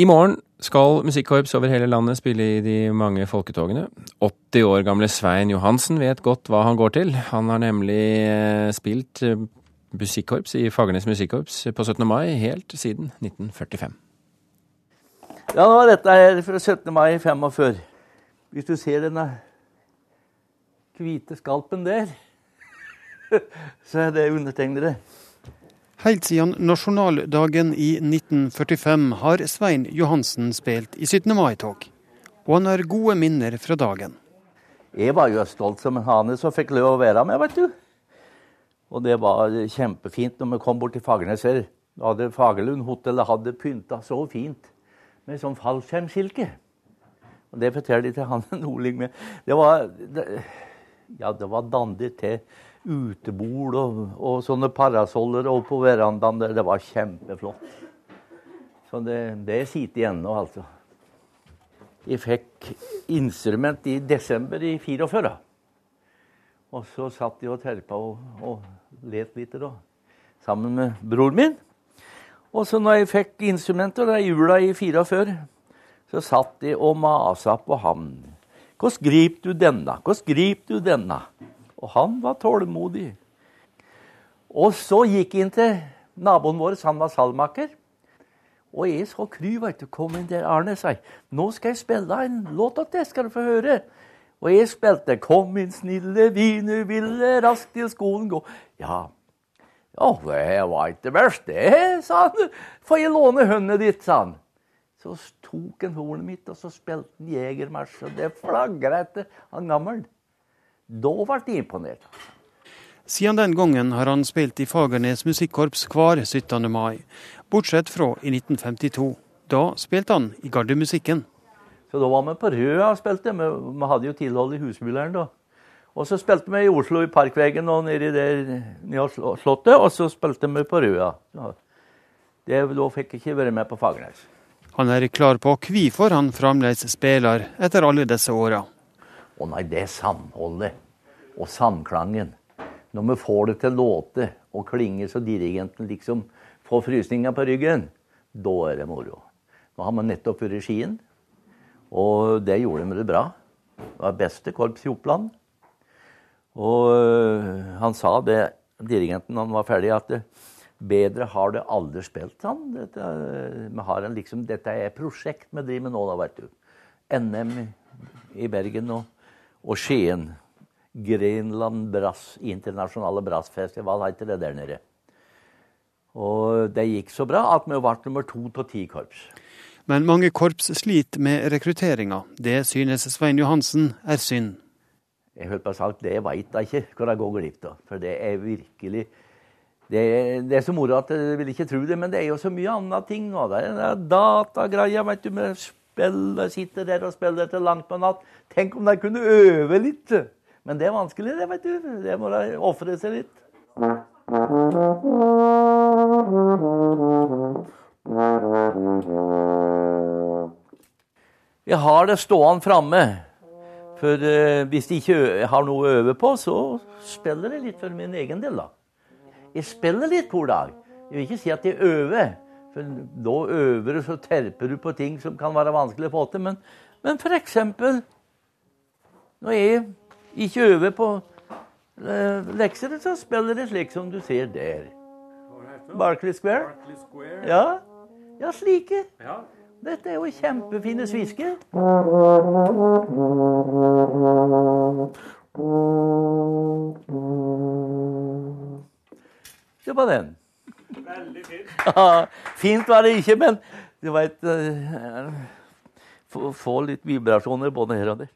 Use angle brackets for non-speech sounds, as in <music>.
I morgen skal musikkorps over hele landet spille i de mange folketogene. 80 år gamle Svein Johansen vet godt hva han går til. Han har nemlig eh, spilt eh, musikkorps i Fagernes musikkorps på 17. mai helt siden 1945. Ja, nå er dette her fra 17. mai 45. Hvis du ser denne hvite skalpen der, <laughs> så er det undertegnede. Helt siden nasjonaldagen i 1945 har Svein Johansen spilt i 17. mai-tog. Og han har gode minner fra dagen. Jeg var jo stolt som en hane som fikk lov å være med, vet du. Og det var kjempefint når vi kom bort til Fagernes her. Da hadde Fagerlund hotell hadde pynta så fint med sånn fallskjermskilke. Og det forteller de til han <laughs> Nordling med. Det var, det, ja, det var dandig til utebord og, og sånne parasoller og på verandaen. Det, det var kjempeflott. Så det, det sitter igjen nå, altså. Jeg fikk instrument i desember i 44. Og så satt jeg og terpa og, og let litt da, sammen med broren min. Og så når jeg fikk instrumentet i jula i 44, så satt jeg og masa på ham. Hvordan griper du denne? Hvordan griper du denne? Og han var tålmodig. Og så gikk jeg inn til naboen vår, han var salmaker. Og jeg så kry, veit du. Kom inn der, Arne, sa jeg. Nå skal jeg spille en låt til deg, skal du få høre. Og jeg spilte 'Kom inn, snille viner, ville raskt til skolen gå'. Ja, ja det var ikke verst, det, sa han. Får jeg låne hønet ditt, sa han. Så tok han hornet mitt, og så spilte han jegermarsj. Og det flagra etter han gammel. Da ble de imponert. Siden den gangen har han spilt i Fagernes musikkorps hver 17. mai, bortsett fra i 1952. Da spilte han i Gardemusikken. Så da var vi på Røa og spilte. Vi, vi hadde jo tilhold i Husmylleren da. Og så spilte vi i Oslo, i Parkveggen og nedi der nede Slottet. Og så spilte vi på Røa. Det, da fikk jeg ikke være med på Fagernes. Han er klar på hvorfor han fremdeles spiller etter alle disse åra. Å nei, det er samholdet og samklangen. Når vi får det til låte og klinge så dirigenten liksom får frysninger på ryggen, da er det moro. Nå har vi nettopp vært i Skien, og det gjorde vi det bra. Det var beste korps i Oppland. Og øh, han sa det, dirigenten, han var ferdig, at det, bedre har det aldri spilt, han. Dette, har en, liksom, dette er et prosjekt vi driver med nå, da, veit du. NM i Bergen og og Skien. Grenland Brass, internasjonale brassfestival heter det der nede. Og det gikk så bra at vi ble nummer to av ti korps. Men mange korps sliter med rekrutteringa. Det synes Svein Johansen er synd. Jeg holdt på å sagt, Det veit jeg ikke hvor jeg går glipp av. For det er virkelig det, det, er så moro at jeg vil ikke tro det, men det er jo så mye andre ting Og Det er datagreier, vet du, med spille, sitter der og spiller til langt på natt. Tenk om de kunne øve litt. Men det er vanskelig, det, vet du. Det må da ofre seg litt. Jeg har det stående framme. For uh, hvis de ikke har noe å øve på, så spiller jeg litt for min egen del, da. Jeg spiller litt hver dag. Jeg vil ikke si at jeg øver. For da øver du, så terper du på ting som kan være vanskelig å få til. Men, men f.eks. når jeg ikke øver på eh, lekser, så spiller det slik som du ser der. Barclay Square. Barclay Square. Ja, ja slike. Ja. Dette er jo kjempefine svisker. Det var den. Veldig fint. <laughs> Ja, fint var det ikke, men du veit Få litt vibrasjoner både her og der.